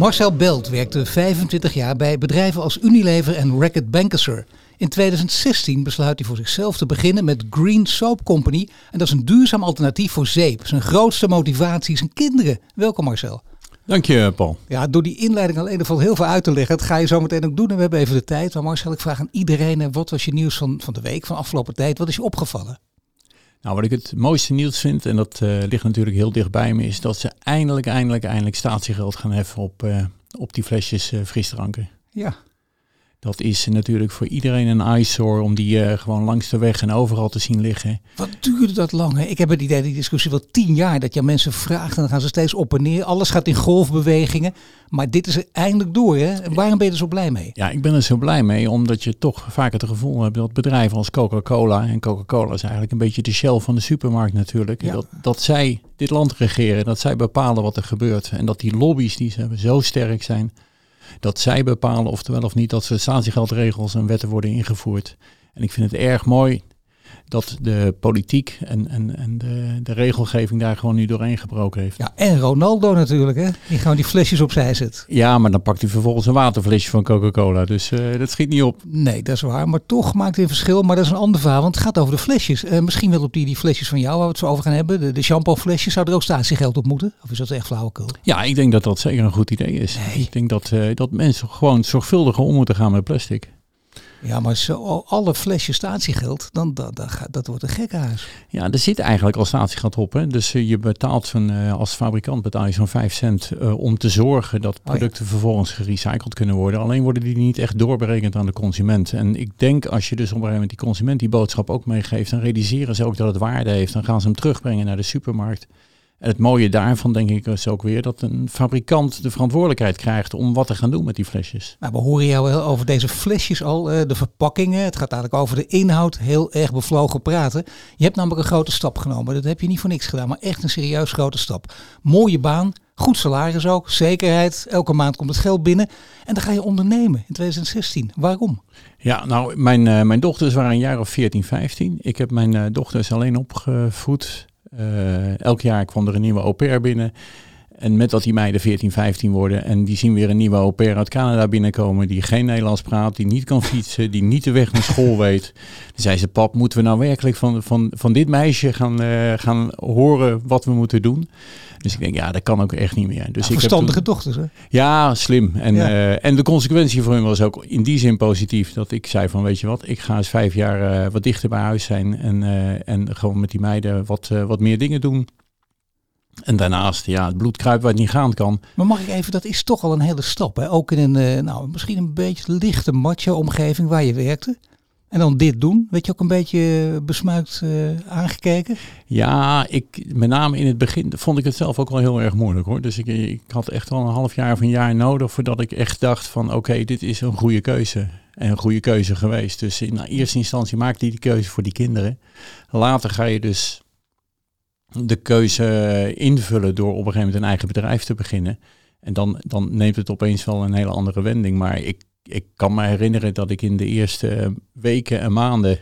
Marcel Belt werkte 25 jaar bij bedrijven als Unilever en Reckitt Benckiser. In 2016 besluit hij voor zichzelf te beginnen met Green Soap Company. En dat is een duurzaam alternatief voor zeep. Zijn grootste motivatie zijn kinderen. Welkom Marcel. Dank je, Paul. Ja, door die inleiding alleen valt heel veel uit te leggen. Dat ga je zo meteen ook doen en we hebben even de tijd. Maar Marcel, ik vraag aan iedereen, wat was je nieuws van, van de week, van afgelopen tijd? Wat is je opgevallen? Nou, wat ik het mooiste nieuws vind, en dat uh, ligt natuurlijk heel dichtbij me, is dat ze eindelijk, eindelijk, eindelijk statiegeld gaan heffen op, uh, op die flesjes uh, frisdranken. Ja. Dat is natuurlijk voor iedereen een eyesore om die uh, gewoon langs de weg en overal te zien liggen. Wat duurde dat lang? Hè? Ik heb het idee, die discussie wel tien jaar, dat je mensen vraagt en dan gaan ze steeds op en neer. Alles gaat in golfbewegingen. Maar dit is er eindelijk door. Hè? En waarom ben je er zo blij mee? Ja, ik ben er zo blij mee, omdat je toch vaak het gevoel hebt dat bedrijven als Coca-Cola, en Coca-Cola is eigenlijk een beetje de shell van de supermarkt natuurlijk, ja. dat, dat zij dit land regeren, dat zij bepalen wat er gebeurt. En dat die lobby's die ze hebben zo sterk zijn dat zij bepalen of of niet dat ze statiegeldregels en wetten worden ingevoerd. En ik vind het erg mooi dat de politiek en, en, en de, de regelgeving daar gewoon nu doorheen gebroken heeft. Ja, en Ronaldo natuurlijk, hè? Die gewoon die flesjes opzij zet. Ja, maar dan pakt hij vervolgens een waterflesje van Coca-Cola. Dus uh, dat schiet niet op. Nee, dat is waar. Maar toch maakt hij een verschil. Maar dat is een ander verhaal, want het gaat over de flesjes. Uh, misschien wel op die, die flesjes van jou, waar we het zo over gaan hebben. De, de shampooflesjes, zou er ook statiegeld op moeten? Of is dat echt flauwekul? Ja, ik denk dat dat zeker een goed idee is. Nee. Ik denk dat, uh, dat mensen gewoon zorgvuldiger om moeten gaan met plastic. Ja, maar zo alle flesjes statiegeld, dan dat, dat, dat wordt een gekkenhuis. Ja, er zit eigenlijk al statiegeld op. Hè? Dus uh, je betaalt van, uh, als fabrikant betaal je zo'n 5 cent uh, om te zorgen dat producten oh, ja. vervolgens gerecycled kunnen worden. Alleen worden die niet echt doorberekend aan de consument. En ik denk als je dus op een gegeven moment die consument die boodschap ook meegeeft, dan realiseren ze ook dat het waarde heeft. Dan gaan ze hem terugbrengen naar de supermarkt. En het mooie daarvan denk ik is ook weer dat een fabrikant de verantwoordelijkheid krijgt om wat te gaan doen met die flesjes. Maar we horen jou wel over deze flesjes al, de verpakkingen. Het gaat eigenlijk over de inhoud heel erg bevlogen praten. Je hebt namelijk een grote stap genomen. Dat heb je niet voor niks gedaan, maar echt een serieus grote stap. Mooie baan, goed salaris ook, zekerheid. Elke maand komt het geld binnen. En dan ga je ondernemen in 2016. Waarom? Ja, nou, mijn, uh, mijn dochters waren een jaar of 14, 15. Ik heb mijn uh, dochters alleen opgevoed. Uh, elk jaar kwam er een nieuwe au pair binnen. En met dat die meiden 14, 15 worden en die zien weer een nieuwe au pair uit Canada binnenkomen die geen Nederlands praat, die niet kan fietsen, die niet de weg naar school weet. Dan zei ze, pap, moeten we nou werkelijk van, van, van dit meisje gaan, uh, gaan horen wat we moeten doen? Dus ik denk, ja, dat kan ook echt niet meer. Dus ja, verstandige ik heb toen, dochters, hè? Ja, slim. En, ja. Uh, en de consequentie voor hun was ook in die zin positief. Dat ik zei van, weet je wat, ik ga eens vijf jaar uh, wat dichter bij huis zijn. En, en gewoon met die meiden wat, wat meer dingen doen. En daarnaast, ja, het bloed kruipt waar het niet gaan kan. Maar mag ik even, dat is toch al een hele stap. Hè? Ook in een, uh, nou, misschien een beetje lichte macho-omgeving waar je werkte. En dan dit doen, weet je ook een beetje besmuikt uh, aangekeken? Ja, ik, met name in het begin vond ik het zelf ook wel heel erg moeilijk hoor. Dus ik, ik had echt wel een half jaar of een jaar nodig voordat ik echt dacht van oké, okay, dit is een goede keuze. En een goede keuze geweest. Dus in eerste instantie maakte hij die keuze voor die kinderen. Later ga je dus de keuze invullen door op een gegeven moment een eigen bedrijf te beginnen. En dan, dan neemt het opeens wel een hele andere wending. Maar ik, ik kan me herinneren dat ik in de eerste weken en maanden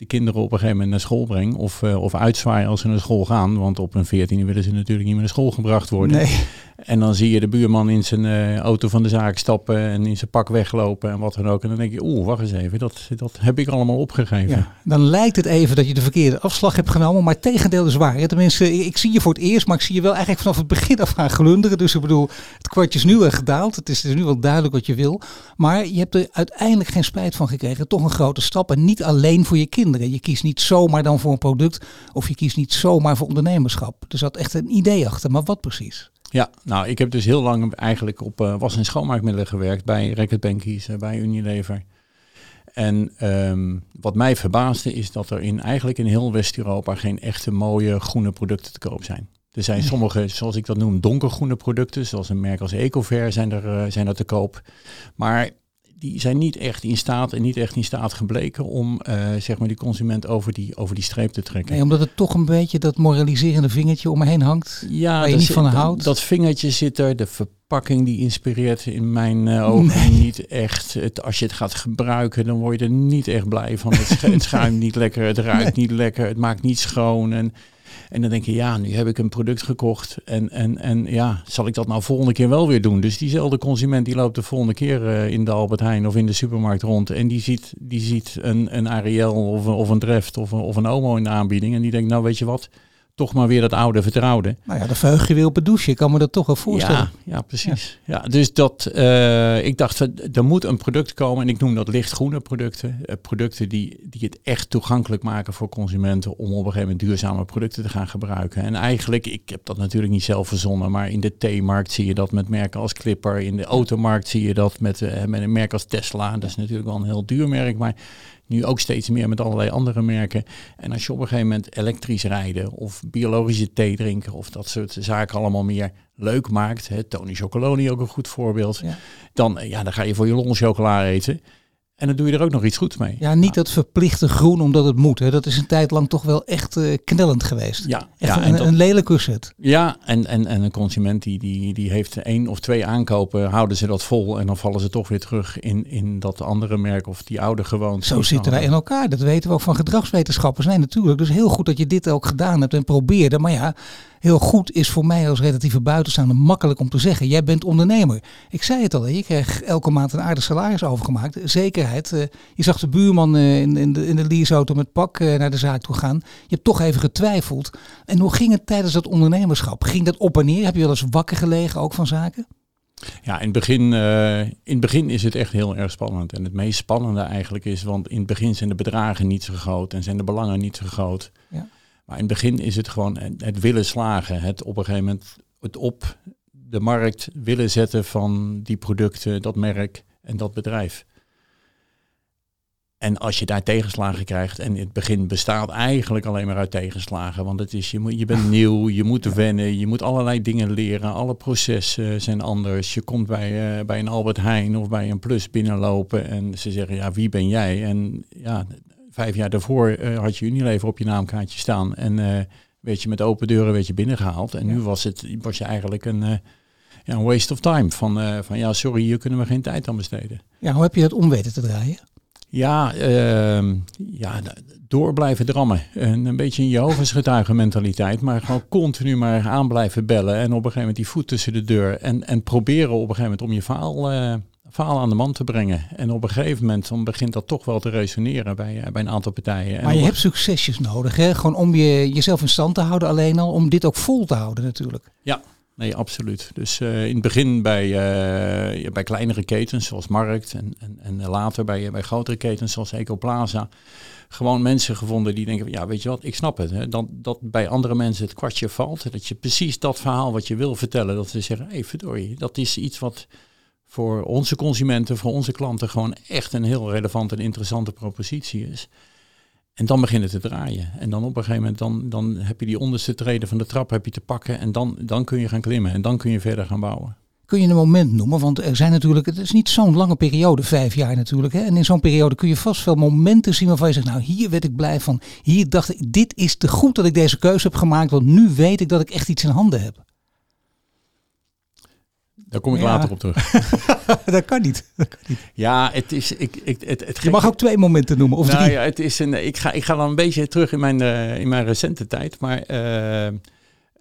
de kinderen op een gegeven moment naar school breng. Of, uh, of uitzwaaien als ze naar school gaan. Want op een veertiende willen ze natuurlijk niet meer naar school gebracht worden. Nee. En dan zie je de buurman in zijn uh, auto van de zaak stappen en in zijn pak weglopen en wat dan ook. En dan denk je, oeh, wacht eens even, dat, dat heb ik allemaal opgegeven. Ja, dan lijkt het even dat je de verkeerde afslag hebt genomen, maar het tegendeel is waar. Tenminste, ik zie je voor het eerst, maar ik zie je wel eigenlijk vanaf het begin af gaan glunderen. Dus ik bedoel, het kwartje is nu al gedaald. Het is nu wel duidelijk wat je wil. Maar je hebt er uiteindelijk geen spijt van gekregen. Toch een grote stap en niet alleen voor je kinderen. Je kiest niet zomaar dan voor een product of je kiest niet zomaar voor ondernemerschap. Er zat echt een idee achter, maar wat precies? Ja, nou, ik heb dus heel lang eigenlijk op uh, was- en schoonmaakmiddelen gewerkt bij Reckitt uh, bij Unilever. En um, wat mij verbaasde is dat er in eigenlijk in heel West-Europa geen echte mooie groene producten te koop zijn. Er zijn sommige, zoals ik dat noem, donkergroene producten, zoals een merk als Ecover zijn er, uh, zijn er te koop. Maar die zijn niet echt in staat en niet echt in staat gebleken om uh, zeg maar die consument over die, over die streep te trekken. Nee, omdat het toch een beetje dat moraliserende vingertje om me heen hangt. Ja, waar je niet van houdt. Dat vingertje zit er, de verpakking die inspireert in mijn uh, ogen niet echt. Het, als je het gaat gebruiken, dan word je er niet echt blij van. Het, het schuimt niet lekker, het ruikt niet lekker, het maakt niet schoon. En en dan denk je, ja, nu heb ik een product gekocht. En, en, en ja, zal ik dat nou volgende keer wel weer doen? Dus diezelfde consument die loopt de volgende keer uh, in de Albert Heijn of in de supermarkt rond. En die ziet, die ziet een, een Ariel of, of een Dreft of, of een Omo in de aanbieding. En die denkt, nou weet je wat, toch maar weer dat oude vertrouwde. Nou ja, dan verheug je weer op het douche. Ik kan me dat toch wel voorstellen. Ja, ja precies. Ja. dus dat, uh, ik dacht, er moet een product komen. En ik noem dat lichtgroene producten. Uh, producten die, die het echt toegankelijk maken voor consumenten. Om op een gegeven moment duurzame producten te gaan gebruiken. En eigenlijk, ik heb dat natuurlijk niet zelf verzonnen. Maar in de theemarkt zie je dat met merken als Clipper. In de automarkt zie je dat met, uh, met een merk als Tesla. Dat is natuurlijk wel een heel duur merk. Maar nu ook steeds meer met allerlei andere merken. En als je op een gegeven moment elektrisch rijden of biologische thee drinken of dat soort zaken allemaal meer leuk maakt. Hè, Tony Chocoloni ook een goed voorbeeld. Dan, ja, dan ga je voor je lol chocola eten. En dan doe je er ook nog iets goeds mee. Ja, niet dat verplichte groen omdat het moet. Hè. Dat is een tijd lang toch wel echt uh, knellend geweest. Ja, echt ja, een, een lelijke set. Ja, en, en, en een consument die, die, die heeft één of twee aankopen, houden ze dat vol en dan vallen ze toch weer terug in, in dat andere merk of die oude gewoonte. Zo zitten wij in elkaar. Dat weten we ook van gedragswetenschappers. Nee, natuurlijk. Dus heel goed dat je dit ook gedaan hebt en probeerde. Maar ja, heel goed is voor mij als relatieve buitenstaander makkelijk om te zeggen. Jij bent ondernemer. Ik zei het al, je kreeg elke maand een aardig salaris overgemaakt. Zekerheid. Eh, je zag de buurman eh, in, in, de, in de leaseauto met pak eh, naar de zaak toe gaan. Je hebt toch even getwijfeld. En hoe ging het tijdens dat ondernemerschap? Ging dat op en neer? Heb je wel eens wakker gelegen ook van zaken? Ja, in het, begin, in het begin is het echt heel erg spannend. En het meest spannende eigenlijk is, want in het begin zijn de bedragen niet zo groot en zijn de belangen niet zo groot. Ja. Maar in het begin is het gewoon het willen slagen. Het op een gegeven moment het op de markt willen zetten van die producten, dat merk en dat bedrijf. En als je daar tegenslagen krijgt, en het begin bestaat eigenlijk alleen maar uit tegenslagen, want het is, je, moet, je bent nieuw, je moet wennen, je moet allerlei dingen leren, alle processen zijn anders. Je komt bij, uh, bij een Albert Heijn of bij een Plus binnenlopen en ze zeggen, ja, wie ben jij? En ja, vijf jaar daarvoor uh, had je Unilever op je naamkaartje staan. En uh, werd je met open deuren werd je binnengehaald. En nu was, het, was je eigenlijk een, uh, ja, een waste of time. Van, van ja, sorry, hier kunnen we geen tijd aan besteden. Ja, hoe heb je dat om weten te draaien? Ja, uh, ja, door blijven drammen. En een beetje een Jehovah's getuige mentaliteit. Maar gewoon continu maar aan blijven bellen. En op een gegeven moment die voet tussen de deur. En, en proberen op een gegeven moment om je verhaal verhaal aan de man te brengen. En op een gegeven moment dan begint dat toch wel te resoneren bij, eh, bij een aantal partijen. Maar je hebt succesjes nodig, hè? Gewoon om je, jezelf in stand te houden alleen al, om dit ook vol te houden natuurlijk. Ja, nee, absoluut. Dus uh, in het begin bij, uh, bij kleinere ketens zoals Markt en, en, en later bij, bij grotere ketens zoals Ecoplaza. Gewoon mensen gevonden die denken, ja weet je wat, ik snap het. Hè? Dat, dat bij andere mensen het kwartje valt. Dat je precies dat verhaal wat je wil vertellen, dat ze zeggen, hé hey, verdorie, dat is iets wat voor onze consumenten, voor onze klanten gewoon echt een heel relevante en interessante propositie is. En dan beginnen te draaien. En dan op een gegeven moment dan, dan heb je die onderste treden van de trap heb je te pakken. En dan, dan kun je gaan klimmen en dan kun je verder gaan bouwen. Kun je een moment noemen? Want er zijn natuurlijk, het is niet zo'n lange periode, vijf jaar natuurlijk. Hè? En in zo'n periode kun je vast veel momenten zien waarvan je zegt, nou hier werd ik blij van. Hier dacht ik, dit is te goed dat ik deze keuze heb gemaakt. Want nu weet ik dat ik echt iets in handen heb. Daar kom ik later op terug. dat, kan niet. dat kan niet. Ja, het is. Ik, ik, het, het je mag ook twee momenten noemen. Of nou drie. ja, het is een. Ik ga, ik ga dan een beetje terug in mijn, uh, in mijn recente tijd. Maar uh,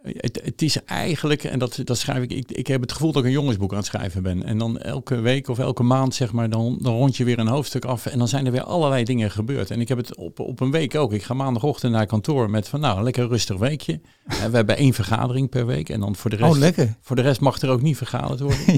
het, het, is eigenlijk, en dat, dat schrijf ik, ik, ik heb het gevoel dat ik een jongensboek aan het schrijven ben. En dan elke week of elke maand, zeg maar, dan, dan rond je weer een hoofdstuk af. En dan zijn er weer allerlei dingen gebeurd. En ik heb het op, op een week ook. Ik ga maandagochtend naar kantoor met van, nou, een lekker rustig weekje. we hebben één vergadering per week. En dan voor de rest, oh, lekker. Voor de rest mag er ook niet vergaderd worden.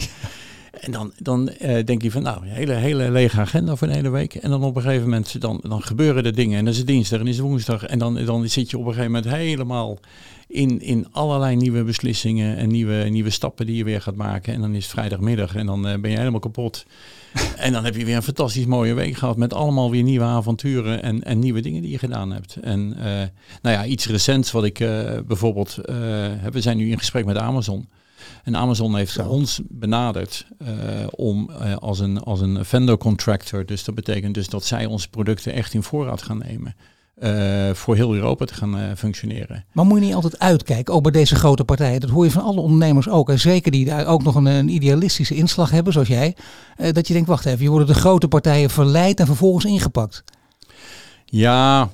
En dan, dan uh, denk je van, nou, een hele, hele lege agenda voor een hele week. En dan op een gegeven moment, dan, dan gebeuren er dingen. En dan is het dinsdag en is het woensdag. En dan, dan zit je op een gegeven moment helemaal in, in allerlei nieuwe beslissingen en nieuwe, nieuwe stappen die je weer gaat maken. En dan is het vrijdagmiddag en dan uh, ben je helemaal kapot. en dan heb je weer een fantastisch mooie week gehad met allemaal weer nieuwe avonturen en, en nieuwe dingen die je gedaan hebt. En uh, nou ja, iets recents wat ik bijvoorbeeld, we zijn nu in gesprek met Amazon. En Amazon heeft ons benaderd eh, om eh, als, een, als een vendor contractor, dus dat betekent dus dat zij onze producten echt in voorraad gaan nemen. eh, voor heel Europa te gaan functioneren. Maar moet je niet altijd uitkijken, ook bij deze grote partijen. Dat hoor je van alle ondernemers ook. En zeker die daar ook nog een, een idealistische inslag hebben, zoals jij. dat je denkt, wacht even, je wordt de grote partijen verleid en vervolgens ingepakt. Ja,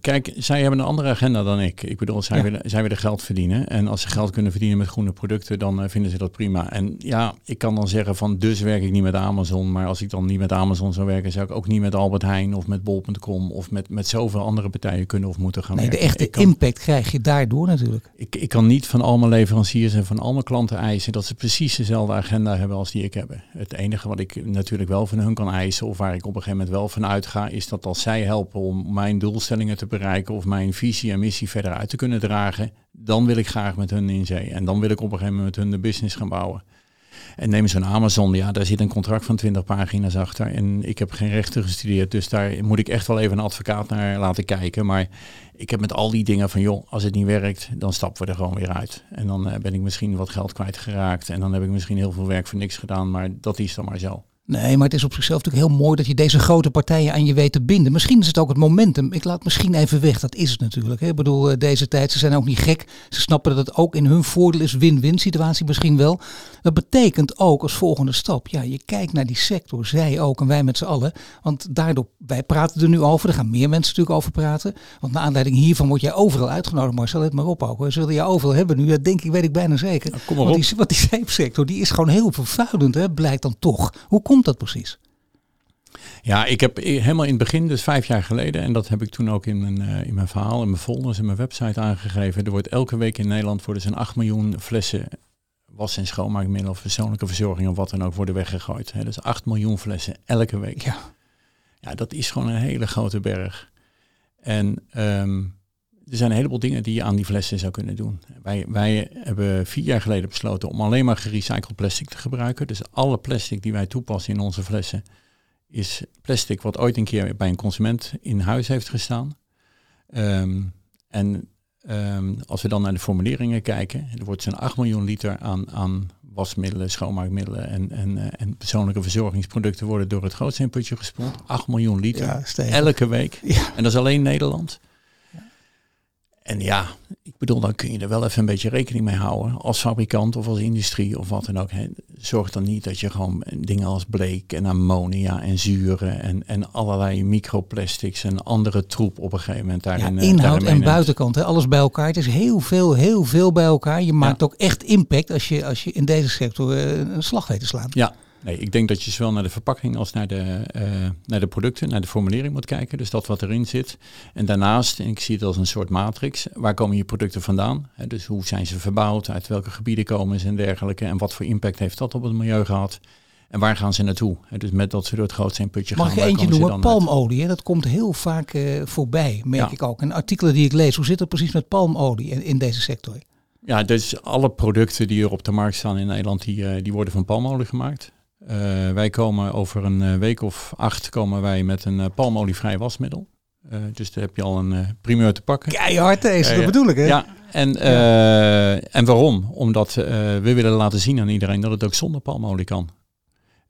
kijk, zij hebben een andere agenda dan ik. Ik bedoel, zij, Ja. willen, zij willen geld verdienen. En als ze geld kunnen verdienen met groene producten, dan eh, vinden ze dat prima. En ja, ik kan dan zeggen van, dus werk ik niet met Amazon. Maar als ik dan niet met Amazon zou werken, zou ik ook niet met Albert Heijn of met Bol.com of met, met zoveel andere partijen kunnen of moeten gaan Nee, de werken. echte ik kan, impact krijg je daardoor natuurlijk. ik, ik kan niet van al mijn leveranciers en van al mijn klanten eisen dat ze precies dezelfde agenda hebben als die ik heb. Het enige wat ik natuurlijk wel van hun kan eisen, of waar ik op een gegeven moment wel van uitga, is dat als zij helpen om mijn doelstellingen te bereiken of mijn visie en missie verder uit te kunnen dragen, dan wil ik graag met hun in zee. En dan wil ik op een gegeven moment met hun de business gaan bouwen. En neem zo'n Amazon, ja, daar zit een contract van 20 pagina's achter. En ik heb geen rechten gestudeerd, dus daar moet ik echt wel even een advocaat naar laten kijken. Maar ik heb met al die dingen van, joh, als het niet werkt, dan stappen we er gewoon weer uit. En dan eh, ben ik misschien wat geld kwijtgeraakt. En dan heb ik misschien heel veel werk voor niks gedaan, maar dat is dan maar zo. Nee, maar het is op zichzelf natuurlijk heel mooi dat je deze grote partijen aan je weet te binden. Misschien is het ook het momentum. Ik laat misschien even weg, dat is het natuurlijk. Hè. Ik bedoel, eh, deze tijd, ze zijn ook niet gek. Ze snappen dat het ook in hun voordeel is, win-win situatie misschien wel. Dat betekent ook als volgende stap, ja, je kijkt naar die sector, zij ook en wij met z'n allen. Want daardoor, wij praten er nu over, er gaan meer mensen natuurlijk over praten. Want naar aanleiding hiervan word jij overal uitgenodigd, Marcel, let maar op ook. hoor. Ze willen jou overal hebben nu, dat denk ik, weet ik bijna zeker. Nou, kom maar want, op. die, want die zeepsector, die is gewoon heel vervuilend, hè, blijkt dan toch. Hoe komt dat precies? Ja, ik heb helemaal in het begin, dus vijf jaar geleden, en dat heb ik toen ook in mijn, eh, in mijn verhaal, in mijn folders, in mijn website aangegeven. Er wordt elke week in Nederland worden zo'n 8 miljoen flessen was- en schoonmaakmiddelen of persoonlijke verzorging of wat dan ook worden weggegooid. Hè. Dus 8 miljoen flessen elke week. Ja. Ja, dat is gewoon een hele grote berg. En ehm, er zijn een heleboel dingen die je aan die flessen zou kunnen doen. Wij, wij hebben vier jaar geleden besloten om alleen maar gerecycled plastic te gebruiken. Dus alle plastic die wij toepassen in onze flessen is plastic wat ooit een keer bij een consument in huis heeft gestaan. Ehm, en ehm, als we dan naar de formuleringen kijken, er wordt zo'n 8 miljoen liter aan, aan wasmiddelen, schoonmaakmiddelen en, en, eh, en persoonlijke verzorgingsproducten worden door het grootsteenputje gespoeld. 8 miljoen liter Ja, elke week. Ja. En dat is alleen Nederland. En ja, ik bedoel, dan kun je er wel even een beetje rekening mee houden. Als fabrikant of als industrie of wat dan ook. Hè. Zorg dan niet dat je gewoon dingen als bleek en ammonia en zuren en, en allerlei microplastics en andere troep op een gegeven moment Ja, daarin. eh, inhoud daarin en buitenkant, hè, alles bij elkaar. Het is heel veel, heel veel bij elkaar. Je maakt ook echt impact als je, als je in deze sector eh, een slag weet te slaan. Ja, nee, ik denk dat je zowel naar de verpakking als naar de, eh, naar de producten, naar de formulering moet kijken. Dus dat wat erin zit. En daarnaast, en ik zie het als een soort matrix, waar komen je producten vandaan? Dus hoe zijn ze verbouwd, uit welke gebieden komen ze en dergelijke. En wat voor impact heeft dat op het milieu gehad? En waar gaan ze naartoe? Dus met dat ze door het grootsteenputje gaan. Mag ik eentje noemen? Palmolie. Hè? Dat komt heel vaak eh, voorbij, merk Ja. ik ook. En artikelen die ik lees, hoe zit het precies met palmolie in, in deze sector? Ja, dus alle producten die er op de markt staan in Nederland, die, eh, die worden van palmolie gemaakt. Eh, wij komen over een eh, week of acht komen wij met een eh, palmolievrij wasmiddel. Dus daar heb je al een primeur te pakken. Keihard deze, Ja, dat bedoel ik hè? Ja, en, en waarom? Omdat we willen laten zien aan iedereen dat het ook zonder palmolie kan.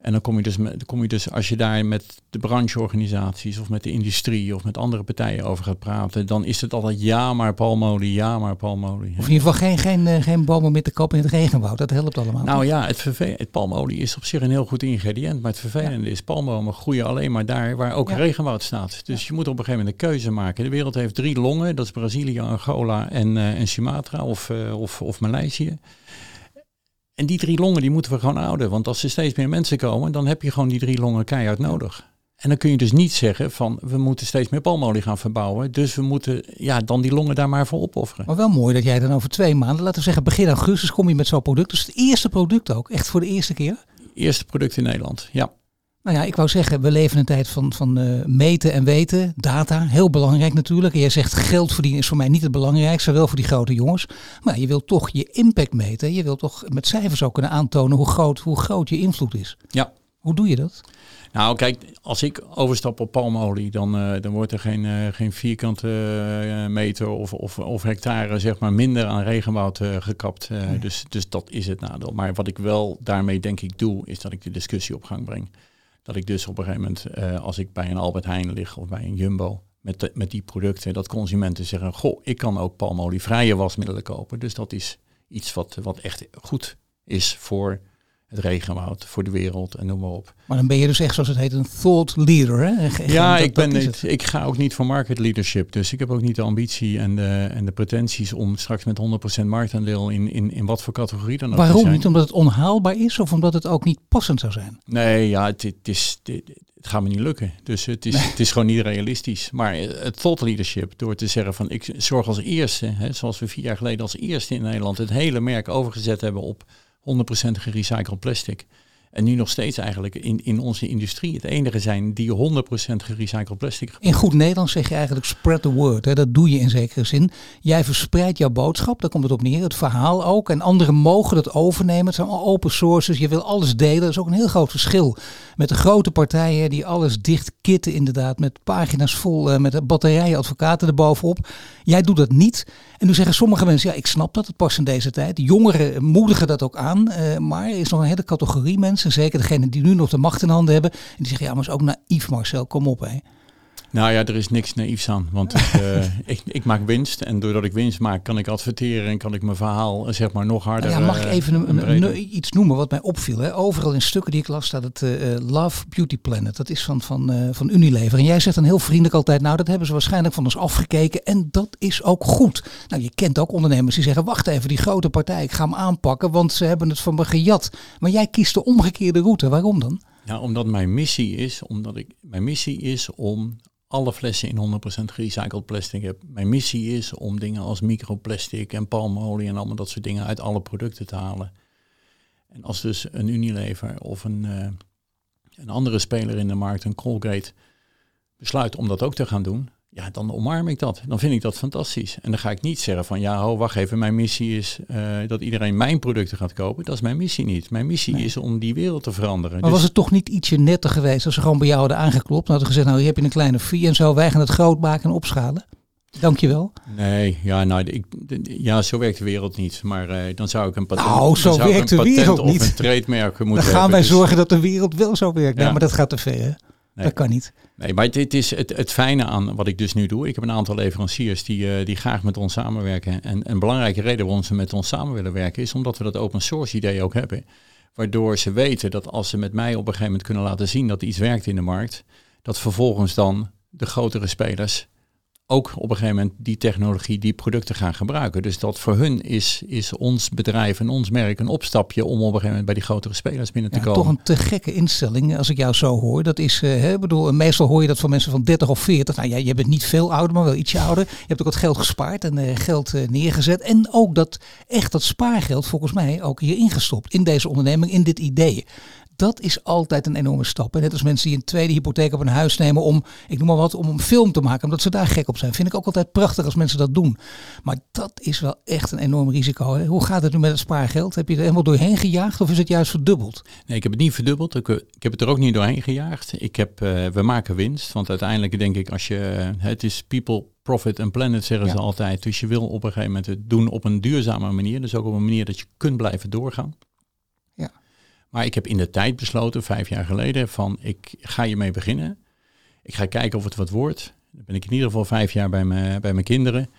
En dan kom je dus, met, dan kom je dus als je daar met de brancheorganisaties of met de industrie of met andere partijen over gaat praten, dan is het altijd ja maar palmolie, ja maar palmolie. Of in ieder geval geen, geen, eh, geen bomen met de kap in het regenwoud. Dat helpt allemaal. Nou ja, het, het palmolie is op zich een heel goed ingrediënt. Maar het vervelende is, palmbomen groeien alleen maar daar waar ook Ja. regenwoud staat. Dus je moet op een gegeven moment een keuze maken. De wereld heeft drie longen. Dat is Brazilië, Angola en, eh, en Sumatra of, eh, of, of Maleisië. En die drie longen die moeten we gewoon houden. Want als er steeds meer mensen komen, dan heb je gewoon die drie longen keihard nodig. En dan kun je dus niet zeggen van we moeten steeds meer palmolie gaan verbouwen. Dus we moeten ja, dan die longen daar maar voor opofferen. Maar wel mooi dat jij dan over twee maanden, laten we zeggen begin augustus, kom je met zo'n product. Dus het eerste product ook, echt voor de eerste keer. Eerste product in Nederland. Ja. Nou ja, ik wou zeggen, we leven in een tijd van, van eh, meten en weten, data, heel belangrijk natuurlijk. En jij zegt geld verdienen is voor mij niet het belangrijkste, wel voor die grote jongens. Maar je wilt toch je impact meten. Je wilt toch met cijfers ook kunnen aantonen hoe groot, hoe groot je invloed is. Ja, Hoe doe je dat? Nou, kijk, als ik overstap op palmolie, dan, uh, dan wordt er geen, uh, geen vierkante uh, meter of, of, of, hectare zeg maar, minder aan regenwoud gekapt. Dus, dus dat is het nadeel. Maar wat ik wel daarmee denk ik doe, is dat ik de discussie op gang breng. Dat ik dus op een gegeven moment, als ik bij een Albert Heijn lig of bij een Jumbo, met, met die producten, dat consumenten zeggen, goh, ik kan ook palmolievrije wasmiddelen kopen. Dus dat is iets wat, wat echt goed is voor het regenwoud, voor de wereld en noem maar op. Maar dan ben je dus echt, zoals het heet, een thought leader, hè? ja, ik, ben niet, ik ga ook niet voor market leadership. Dus ik heb ook niet de ambitie en de, en de pretenties om straks met 100% marktaandeel in, in, in wat voor categorie dan ook Waarom te zijn. niet? Omdat het onhaalbaar is of omdat het ook niet passend zou zijn? Nee, ja, het, het is... Het, het gaat me niet lukken. Dus het is, het is gewoon niet realistisch. Maar het thought leadership, door te zeggen van ik zorg als eerste, hè, zoals we vier jaar geleden als eerste in Nederland het hele merk overgezet hebben op 100% gerecycled plastic. En nu nog steeds eigenlijk in, in onze industrie het enige zijn die 100% gerecycled plastic In goed Nederlands zeg je eigenlijk spread the word. Hè? Dat doe je in zekere zin. Jij verspreidt jouw boodschap, daar komt het op neer. Het verhaal ook. En anderen mogen dat overnemen. Het zijn open sources. Je wil alles delen. Dat is ook een heel groot verschil met de grote partijen die alles dicht kitten inderdaad. Met pagina's vol, uh, met batterijen advocaten erbovenop. Jij doet dat niet. En nu zeggen sommige mensen, ja ik snap dat, het past in deze tijd. Jongeren moedigen dat ook aan. Uh, maar er is nog een hele categorie mensen, zeker degene die nu nog de macht in handen hebben. En die zeggen, ja maar is ook naïef Marcel, kom op hè. Nou ja, er is niks naïefs aan. Want ik, uh, ik, ik, maak winst. En doordat ik winst maak, kan ik adverteren en kan ik mijn verhaal zeg maar nog harder. Nou ja, mag ik even een, een, een, iets noemen wat mij opviel? Hè? Overal in stukken die ik las staat het uh, Love Beauty Planet. Dat is van, van, van Unilever. En jij zegt dan heel vriendelijk altijd, nou dat hebben ze waarschijnlijk van ons afgekeken. En dat is ook goed. Nou, je kent ook ondernemers die zeggen, wacht even, die grote partij, ik ga hem aanpakken, want ze hebben het van me gejat. Maar jij kiest de omgekeerde route. Waarom dan? Nou, omdat mijn missie is, omdat ik, mijn missie is om alle flessen in 100% gerecycled plastic heb. Mijn missie is om dingen als microplastic en palmolie en allemaal dat soort dingen uit alle producten te halen. En als dus een Unilever of een, uh, een andere speler in de markt, een Colgate, besluit om dat ook te gaan doen, ja, dan omarm ik dat. Dan vind ik dat fantastisch. En dan ga ik niet zeggen van, ja, ho, wacht even, mijn missie is uh, dat iedereen mijn producten gaat kopen. Dat is mijn missie niet. Mijn missie nee. is om die wereld te veranderen. Maar dus was het toch niet ietsje netter geweest als ze gewoon bij jou hadden aangeklopt en hadden gezegd, nou, hier heb je een kleine fee en zo, wij gaan het groot maken en opschalen? Dankjewel. Nee, ja, nou, ik, ja, zo werkt de wereld niet. Maar uh, dan zou ik een patent, nou, zo werkt de wereld patent niet. of een trademerk moeten Dan gaan hebben. wij Dus- zorgen dat de wereld wel zo werkt. Ja. Ja. maar dat gaat te ver. Hè? Nee. Dat kan niet. Nee, maar het, is het, het fijne aan wat ik dus nu doe. Ik heb een aantal leveranciers die, uh, die graag met ons samenwerken. En een belangrijke reden waarom ze met ons samen willen werken is omdat we dat open source idee ook hebben. Waardoor ze weten dat als ze met mij op een gegeven moment kunnen laten zien dat iets werkt in de markt, dat vervolgens dan de grotere spelers ook op een gegeven moment die technologie, die producten gaan gebruiken. Dus dat voor hun is, is ons bedrijf en ons merk een opstapje om op een gegeven moment bij die grotere spelers binnen te Ja, komen. toch een te gekke instelling als ik jou zo hoor. Dat is, uh, hè, bedoel, meestal hoor je dat van mensen van 30 of 40. Nou ja, je bent niet veel ouder, maar wel ietsje ouder. Je hebt ook wat geld gespaard en uh, geld uh, neergezet. En ook dat echt dat spaargeld volgens mij ook hier ingestopt. In deze onderneming, in dit idee dat is altijd een enorme stap. En net als mensen die een tweede hypotheek op een huis nemen om, ik noem maar wat, om een film te maken, omdat ze daar gek op zijn. Vind ik ook altijd prachtig als mensen dat doen. Maar dat is wel echt een enorm risico. Hè? Hoe gaat het nu met het spaargeld? Heb je er helemaal doorheen gejaagd of is het juist verdubbeld? Nee, ik heb het niet verdubbeld. Ik, ik heb het er ook niet doorheen gejaagd. Ik heb, uh, we maken winst. Want uiteindelijk denk ik, als je, uh, het is people, profit en planet zeggen ja. ze altijd. Dus je wil op een gegeven moment het doen op een duurzame manier. Dus ook op een manier dat je kunt blijven doorgaan. Maar ik heb in de tijd besloten, vijf jaar geleden, van ik ga hiermee beginnen. Ik ga kijken of het wat wordt. Dan ben ik in ieder geval vijf jaar bij, me, bij mijn kinderen.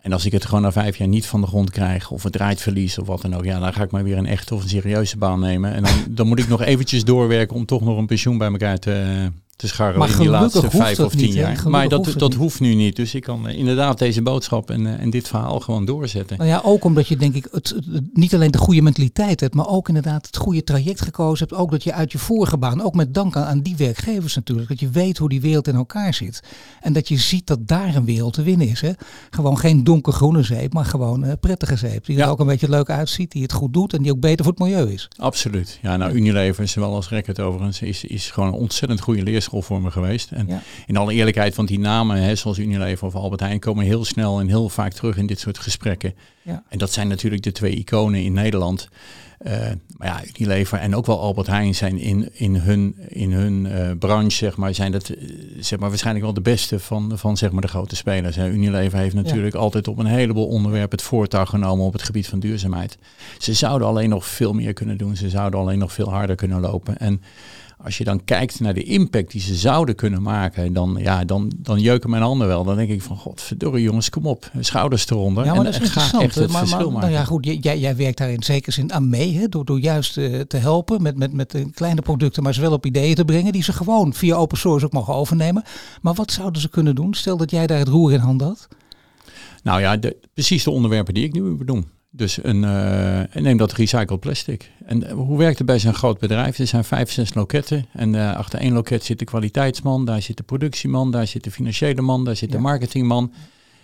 En als ik het gewoon na vijf jaar niet van de grond krijg, of het draait verlies of wat dan ook, ja, dan ga ik maar weer een echte of een serieuze baan nemen. En dan, dan moet ik nog eventjes doorwerken om toch nog een pensioen bij elkaar te, te scharrelen maar in die laatste vijf of tien niet, jaar. Maar dat, hoeft dat hoeft nu niet. Dus ik kan uh, inderdaad deze boodschap en, uh, en dit verhaal gewoon doorzetten. Nou ja, ook omdat je denk ik het, het, het, niet alleen de goede mentaliteit hebt, maar ook inderdaad het goede traject gekozen hebt. Ook dat je uit je vorige baan, ook met dank aan, aan die werkgevers natuurlijk, dat je weet hoe die wereld in elkaar zit. En dat je ziet dat daar een wereld te winnen is. Hè? Gewoon geen donkergroene zeep, maar gewoon uh, prettige zeep. Die Ja. er ook een beetje leuk uitziet, die het goed doet en die ook beter voor het milieu is. Absoluut. Ja, nou Unilever, zowel als Record overigens, is, is gewoon een ontzettend goede leerschool voor me geweest. En in alle eerlijkheid, want die namen, hè, zoals Unilever of Albert Heijn, komen heel snel en heel vaak terug in dit soort gesprekken. Ja. En dat zijn natuurlijk de twee iconen in Nederland. Uh, maar ja, Unilever en ook wel Albert Heijn zijn in, in hun, in hun uh, branche, zeg maar, zijn dat zeg maar, waarschijnlijk wel de beste van, van zeg maar, de grote spelers. Hè. Unilever heeft natuurlijk altijd op een heleboel onderwerpen het voortouw genomen op het gebied van duurzaamheid. Ze zouden alleen nog veel meer kunnen doen. Ze zouden alleen nog veel harder kunnen lopen. En als je dan kijkt naar de impact die ze zouden kunnen maken, dan, ja, dan, dan jeuken mijn handen wel. Dan denk ik van, god, verdorie jongens, kom op, schouders eronder. Ja, maar en, dat is interessant. Echt het maar, verschil maar, nou ja, goed, jij, jij werkt daar in zekere zin aan mee, hè, door, door juist uh, te helpen met, met, met kleine producten, maar ze wel op ideeën te brengen, die ze gewoon via open source ook mogen overnemen. Maar wat zouden ze kunnen doen? Stel dat jij daar het roer in hand had. Nou ja, de, precies de onderwerpen die ik nu doen. Dus een, uh, neem dat recycled plastic. En hoe werkt het bij zo'n groot bedrijf? Er zijn vijf, zes loketten. En uh, achter één loket zit de kwaliteitsman, daar zit de productieman, daar zit de financiële man, daar zit de marketingman.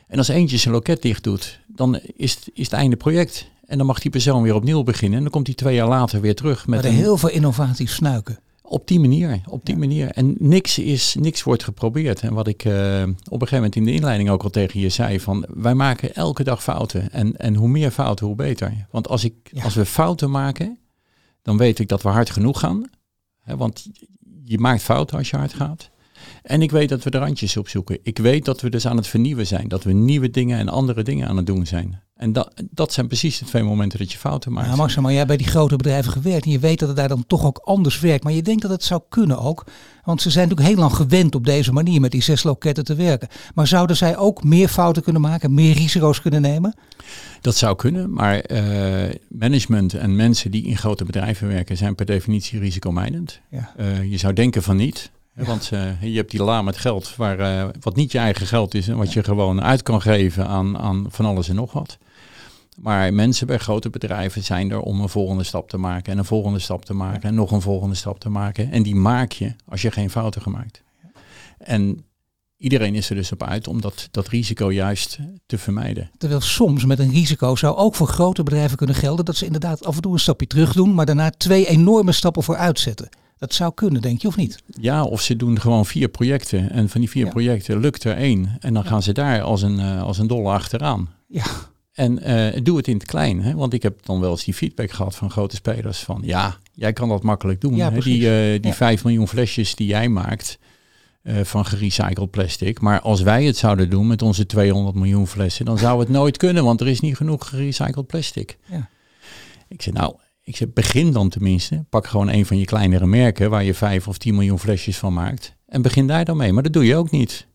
En als eentje zijn loket dicht doet, dan is het, is het einde project. En dan mag die persoon weer opnieuw beginnen. En dan komt hij twee jaar later weer terug. Met maar heel veel innovaties snuiken. Op die manier, op die manier. En niks, is, niks wordt geprobeerd. En wat ik uh, op een gegeven moment in de inleiding ook al tegen je zei, van wij maken elke dag fouten. En, en hoe meer fouten, hoe beter. Want als, ik, als we fouten maken, dan weet ik dat we hard genoeg gaan. want je maakt fouten als je hard gaat. En ik weet dat we de randjes opzoeken. Ik weet dat we dus aan het vernieuwen zijn. Dat we nieuwe dingen en andere dingen aan het doen zijn. En dat, dat zijn precies de twee momenten dat je fouten maakt. Ja, Marcel, maar jij hebt bij die grote bedrijven gewerkt. En je weet dat het daar dan toch ook anders werkt. Maar je denkt dat het zou kunnen ook. Want ze zijn natuurlijk heel lang gewend op deze manier met die zes loketten te werken. Maar zouden zij ook meer fouten kunnen maken, meer risico's kunnen nemen? Dat zou kunnen, maar uh, management en mensen die in grote bedrijven werken zijn per definitie risicomijdend. Ja. Uh, je zou denken van niet. Want uh, je hebt die la met geld, waar, uh, wat niet je eigen geld is en wat je gewoon uit kan geven aan, aan van alles en nog wat. Maar mensen bij grote bedrijven zijn er om een volgende stap te maken en een volgende stap te maken en nog een volgende stap te maken. En die maak je als je geen fouten gemaakt. En iedereen is er dus op uit om dat, dat risico juist te vermijden. Terwijl soms met een risico zou ook voor grote bedrijven kunnen gelden dat ze inderdaad af en toe een stapje terug doen, maar daarna twee enorme stappen vooruit zetten. Dat zou kunnen, denk je, of niet? Ja, of ze doen gewoon vier projecten. En van die vier projecten lukt er één. En dan gaan ze daar als een, uh, als een dolle achteraan. Ja. En uh, doe het in het klein. Hè? Want ik heb dan wel eens die feedback gehad van grote spelers. Van ja, jij kan dat makkelijk doen. Ja, hè? Die, uh, die 5 miljoen flesjes die jij maakt van gerecycled plastic. Maar als wij het zouden doen met onze 200 miljoen flessen, dan zou het nooit kunnen. Want er is niet genoeg gerecycled plastic. Ja. Ik zeg nou, ik zeg, begin dan tenminste. Pak gewoon een van je kleinere merken waar je vijf of tien miljoen flesjes van maakt. En begin daar dan mee. Maar dat doe je ook niet.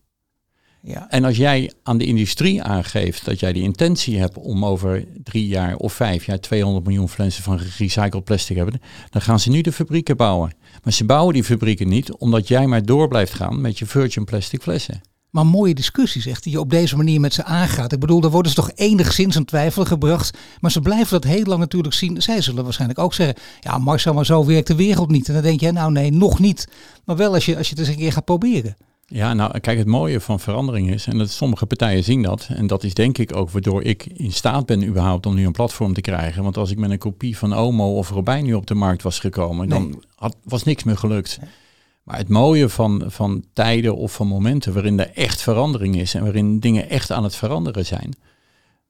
Ja. En als jij aan de industrie aangeeft dat jij die intentie hebt om over drie jaar of vijf jaar 200 miljoen flessen van gerecycled plastic hebben, dan gaan ze nu de fabrieken bouwen. Maar ze bouwen die fabrieken niet omdat jij maar door blijft gaan met je virgin plastic flessen. Maar mooie discussies echt, die je op deze manier met ze aangaat. Ik bedoel, daar worden ze toch enigszins aan twijfel gebracht. Maar ze blijven dat heel lang natuurlijk zien. Zij zullen waarschijnlijk ook zeggen, ja Marcel, maar zo werkt de wereld niet. En dan denk je, nou nee, nog niet. Maar wel als je, als je het eens een keer gaat proberen. Ja, nou kijk, het mooie van verandering is, en dat sommige partijen zien dat, en dat is denk ik ook waardoor ik in staat ben überhaupt om nu een platform te krijgen. Want als ik met een kopie van Omo of Robijn nu op de markt was gekomen, dan had, was niks meer gelukt. Maar het mooie van, van tijden of van momenten waarin er echt verandering is en waarin dingen echt aan het veranderen zijn,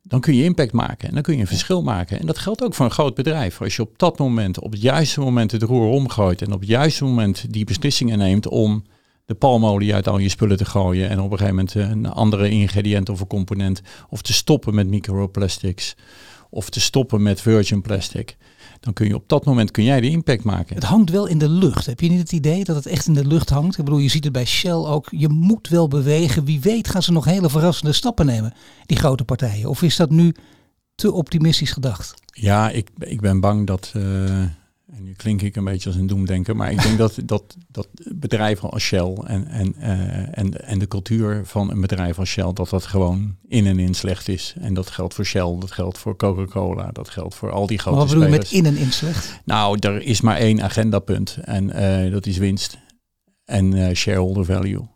dan kun je impact maken en dan kun je een verschil maken. En dat geldt ook voor een groot bedrijf. Als je op dat moment, op het juiste moment het roer omgooit en op het juiste moment die beslissingen neemt om de palmolie uit al je spullen te gooien en op een gegeven moment een andere ingrediënt of een component of te stoppen met microplastics of te stoppen met virgin plastic dan kun je op dat moment kun jij de impact maken. Het hangt wel in de lucht. Heb je niet het idee dat het echt in de lucht hangt? Ik bedoel, je ziet het bij Shell ook. Je moet wel bewegen. Wie weet gaan ze nog hele verrassende stappen nemen, die grote partijen. Of is dat nu te optimistisch gedacht? Ja, ik, ik ben bang dat... Uh, en nu klink ik een beetje als een doemdenker, maar ik denk dat, dat, dat bedrijven als Shell en, en, uh, en, en de cultuur van een bedrijf als Shell, dat dat gewoon in en in slecht is. En dat geldt voor Shell, dat geldt voor Coca-Cola, dat geldt voor al die grote maar wat bedoel je met in en in slecht? Nou, er is maar één agendapunt en uh, dat is winst en uh, shareholder value.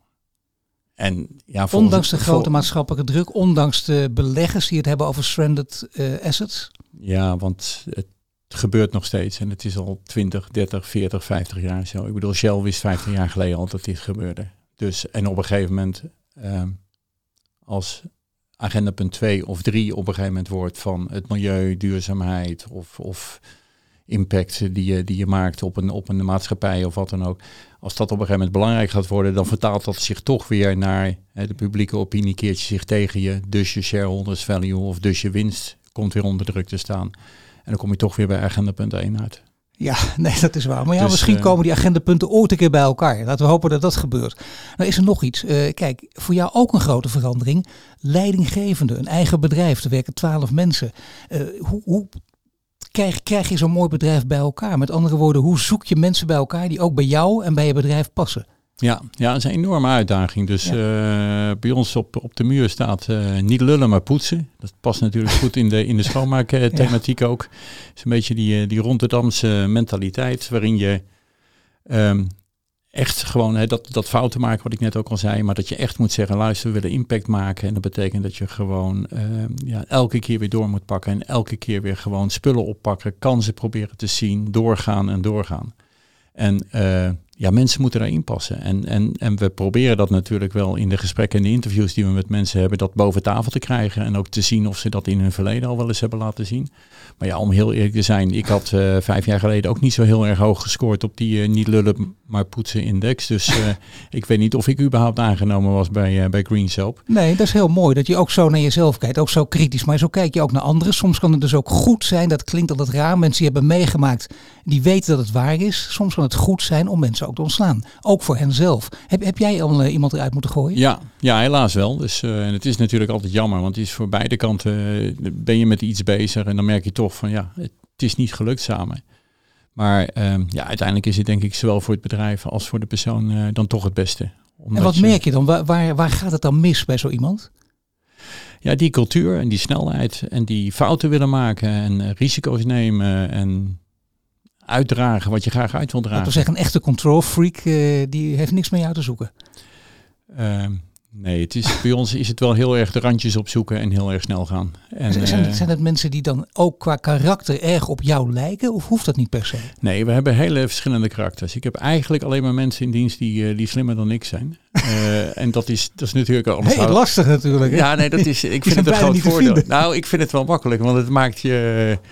En ja, ondanks de grote maatschappelijke druk, ondanks de beleggers die het hebben over stranded assets? Ja, want het het gebeurt nog steeds. En het is al 20, 30, 40, 50 jaar zo. Ik bedoel, Shell wist 50 jaar geleden al dat dit gebeurde. Dus, en op een gegeven moment, ehm, als agenda punt 2 of 3 op een gegeven moment wordt van het milieu, duurzaamheid of, of impact die je, die je maakt op een, op een maatschappij of wat dan ook. Als dat op een gegeven moment belangrijk gaat worden, dan vertaalt dat zich toch weer naar hè, de publieke opinie keert zich tegen je. Dus je shareholders value of dus je winst komt weer onder druk te staan. En dan kom je toch weer bij agenda punt 1 uit. Ja, nee, dat is waar. Maar ja, Dus, misschien eh, komen die agendapunten ooit een keer bij elkaar. Laten we hopen dat dat gebeurt. Nou is er nog iets. Eh, kijk, voor jou ook een grote verandering. Leidinggevende, een eigen bedrijf. Er werken twaalf mensen. Eh, hoe, hoe krijg, krijg je zo'n mooi bedrijf bij elkaar? Met andere woorden, hoe zoek je mensen bij elkaar die ook bij jou en bij je bedrijf passen? Ja, ja, dat is een enorme uitdaging. Dus eh, bij ons op, op de muur staat eh, niet lullen, maar poetsen. Dat past natuurlijk goed in de, in de schoonmaakthematiek ook. Het is een beetje die, eh, die Rotterdamse mentaliteit waarin je ehm, echt gewoon hè, dat, dat fouten maken, wat ik net ook al zei, maar dat je echt moet zeggen, luister, we willen impact maken. En dat betekent dat je gewoon ehm, ja, elke keer weer door moet pakken en elke keer weer gewoon spullen oppakken, kansen proberen te zien, doorgaan en doorgaan. En ja, mensen moeten daarin passen. En, en, en we proberen dat natuurlijk wel in de gesprekken en de interviews die we met mensen hebben, dat boven tafel te krijgen. En ook te zien of ze dat in hun verleden al wel eens hebben laten zien. Maar ja, om heel eerlijk te zijn, ik had eh, vijf jaar geleden ook niet zo heel erg hoog gescoord op die eh, niet lullen maar poetsen index. Dus eh, ik weet niet of ik überhaupt aangenomen was bij, bij Green Soap. Nee, dat is heel mooi dat je ook zo naar jezelf kijkt. Ook zo kritisch. Maar zo kijk je ook naar anderen. Soms kan het dus ook goed zijn. Dat klinkt altijd raar. Mensen die hebben meegemaakt, die weten dat het waar is. Soms kan het goed zijn om mensen ook te ontslaan. Ook voor hen zelf. Heb, heb jij al uh, iemand eruit moeten gooien? Ja, ja helaas wel. Dus, en het is natuurlijk altijd jammer. Want het is voor beide kanten, ben je met iets bezig. En dan merk je toch van ja, het is niet gelukt samen. Maar ehm, ja, uiteindelijk is het denk ik zowel voor het bedrijf als voor de persoon dan toch het beste. en wat je, merk je dan? Waar, waar, waar gaat het dan mis bij zo iemand? Ja, die cultuur en die snelheid en die fouten willen maken en risico's nemen en uitdragen wat je graag uit wil dragen. Dat wil zeggen, een echte control freak, uh, die heeft niks met jou te zoeken. Nee, het is, bij ons is het wel heel erg de randjes opzoeken en heel erg snel gaan. En, zijn, het, zijn het mensen die dan ook qua karakter erg op jou lijken of hoeft dat niet per se? Nee, we hebben hele verschillende karakters. Ik heb eigenlijk alleen maar mensen in dienst die, uh, die slimmer dan ik zijn. Uh, en dat is, dat is natuurlijk anders. Heel lastig natuurlijk. Hè? Ja, nee, dat is, ik vind het een groot voordeel. Nou, ik vind het wel makkelijk, want het maakt je... Uh,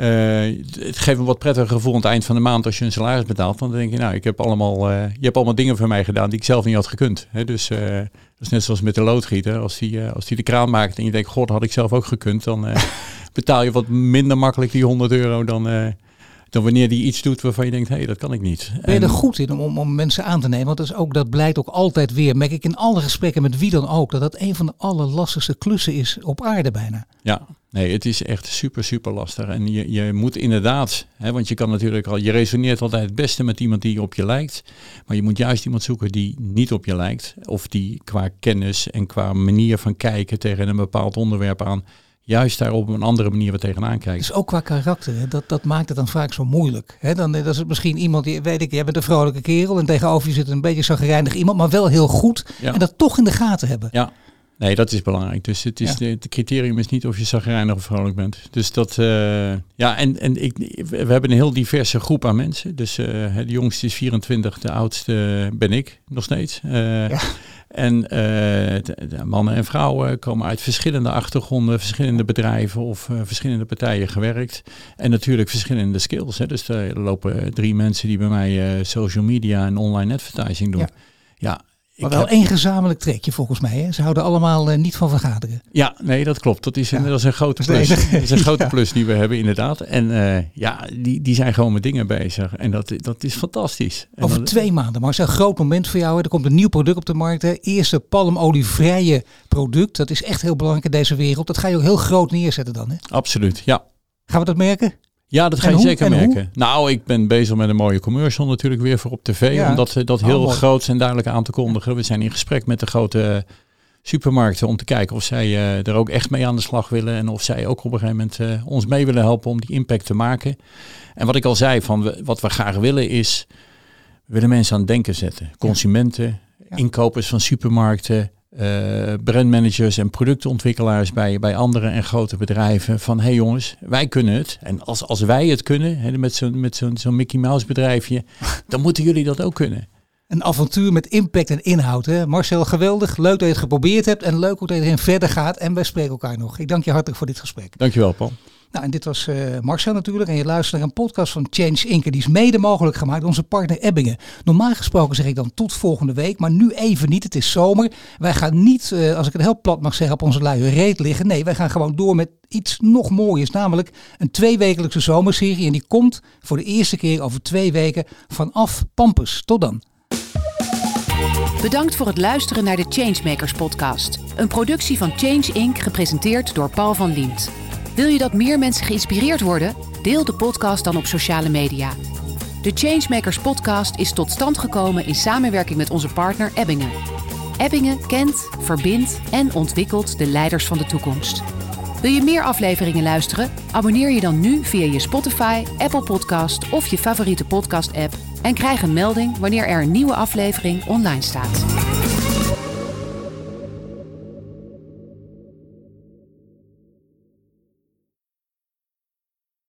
het geeft een wat prettiger gevoel aan het eind van de maand als je een salaris betaalt. Want dan denk je, nou, ik heb allemaal, uh, je hebt allemaal dingen voor mij gedaan die ik zelf niet had gekund. Hè? Dus uh, dat is net zoals met de loodgieter. Als die, als die de kraan maakt en je denkt, god, had ik zelf ook gekund. Dan betaal je wat minder makkelijk die 100 euro dan, dan wanneer die iets doet waarvan je denkt, hé, hey, dat kan ik niet. Ben je er goed in om, om mensen aan te nemen? Want dat, is ook, dat blijkt ook altijd weer, merk ik in alle gesprekken met wie dan ook, dat dat een van de allerlastigste klussen is op aarde bijna. Ja, nee, het is echt super, super lastig. En je, je moet inderdaad, hè, want je kan natuurlijk al, je resoneert altijd het beste met iemand die op je lijkt. Maar je moet juist iemand zoeken die niet op je lijkt. Of die qua kennis en qua manier van kijken tegen een bepaald onderwerp aan juist daar op een andere manier wat tegenaan kijken. Dus ook qua karakter, hè? Dat, dat maakt het dan vaak zo moeilijk. Hè? Dan dat is het misschien iemand, die, weet ik, jij bent een vrolijke kerel en tegenover je zit een beetje zagrijnig iemand, maar wel heel goed. Ja. En dat toch in de gaten hebben. Ja, nee, dat is belangrijk. Dus het, is ja. de, het criterium is niet of je zagrijnig of vrolijk bent. Dus dat, uh, ja, en, en ik, we hebben een heel diverse groep aan mensen. Dus uh, de jongste is 24, de oudste ben ik nog steeds. Uh, ja. En uh, de, de mannen en vrouwen komen uit verschillende achtergronden, verschillende bedrijven of uh, verschillende partijen gewerkt. En natuurlijk verschillende skills. Hè. Dus er lopen drie mensen die bij mij uh, social media en online advertising doen. Ja, ja maar wel heb... één gezamenlijk trekje volgens mij. Hè? Ze houden allemaal uh, niet van vergaderen. Ja, nee, dat klopt. Dat is, ja. dat is een grote plus. Dat is, een grote ja. plus die we hebben, inderdaad. En uh, ja, die, die zijn gewoon met dingen bezig. En dat, dat is fantastisch. En Over dat, twee maanden, maar het is een groot moment voor jou. Hè? Er komt een nieuw product op de markt. Hè? Eerste palmolievrije product. Dat is echt heel belangrijk in deze wereld. Dat ga je ook heel groot neerzetten dan. Hè? Absoluut, ja. Gaan we dat merken? Ja, dat ga je hoe? zeker En merken. hoe? Nou, ik ben bezig met een mooie commercial natuurlijk weer voor op tv. Ja. Om dat, eh, dat Oh, heel groot en duidelijk aan te kondigen. We zijn in gesprek met de grote supermarkten om te kijken of zij eh, er ook echt mee aan de slag willen. En of zij ook op een gegeven moment eh, ons mee willen helpen om die impact te maken. En wat ik al zei, van we, wat we graag willen is, we willen mensen aan het denken zetten. Consumenten, Ja. inkopers van supermarkten, uh, brandmanagers en productontwikkelaars bij, bij andere en grote bedrijven. Van hé hey jongens, wij kunnen het. En als, als wij het kunnen, hè, met zo'n met zo'n zo'n Mickey Mouse bedrijfje, dan moeten jullie dat ook kunnen. Een avontuur met impact en inhoud. Hè? Marcel, geweldig. Leuk dat je het geprobeerd hebt en leuk hoe het erin verder gaat. En wij spreken elkaar nog. Ik dank je hartelijk voor dit gesprek. Dankjewel, Paul. Nou, en dit was uh, Marcel natuurlijk. En je luistert naar een podcast van Change Inc. Die is mede mogelijk gemaakt door onze partner Ebbingen. Normaal gesproken zeg ik dan tot volgende week, maar nu even niet. Het is zomer. Wij gaan niet, uh, als ik het heel plat mag zeggen, op onze luie reet liggen. Nee, wij gaan gewoon door met iets nog mooiers. Namelijk een tweewekelijkse zomerserie. En die komt voor de eerste keer over twee weken vanaf Pampus. Tot dan. Bedankt voor het luisteren naar de Changemakers podcast. Een productie van Change Inc. gepresenteerd door Paul van Liemt. Wil je dat meer mensen geïnspireerd worden? Deel de podcast dan op sociale media. De Changemakers podcast is tot stand gekomen in samenwerking met onze partner Ebbingen. Ebbingen kent, verbindt en ontwikkelt de leiders van de toekomst. Wil je meer afleveringen luisteren? Abonneer je dan nu via je Spotify, Apple Podcast of je favoriete podcast-app en krijg een melding wanneer er een nieuwe aflevering online staat.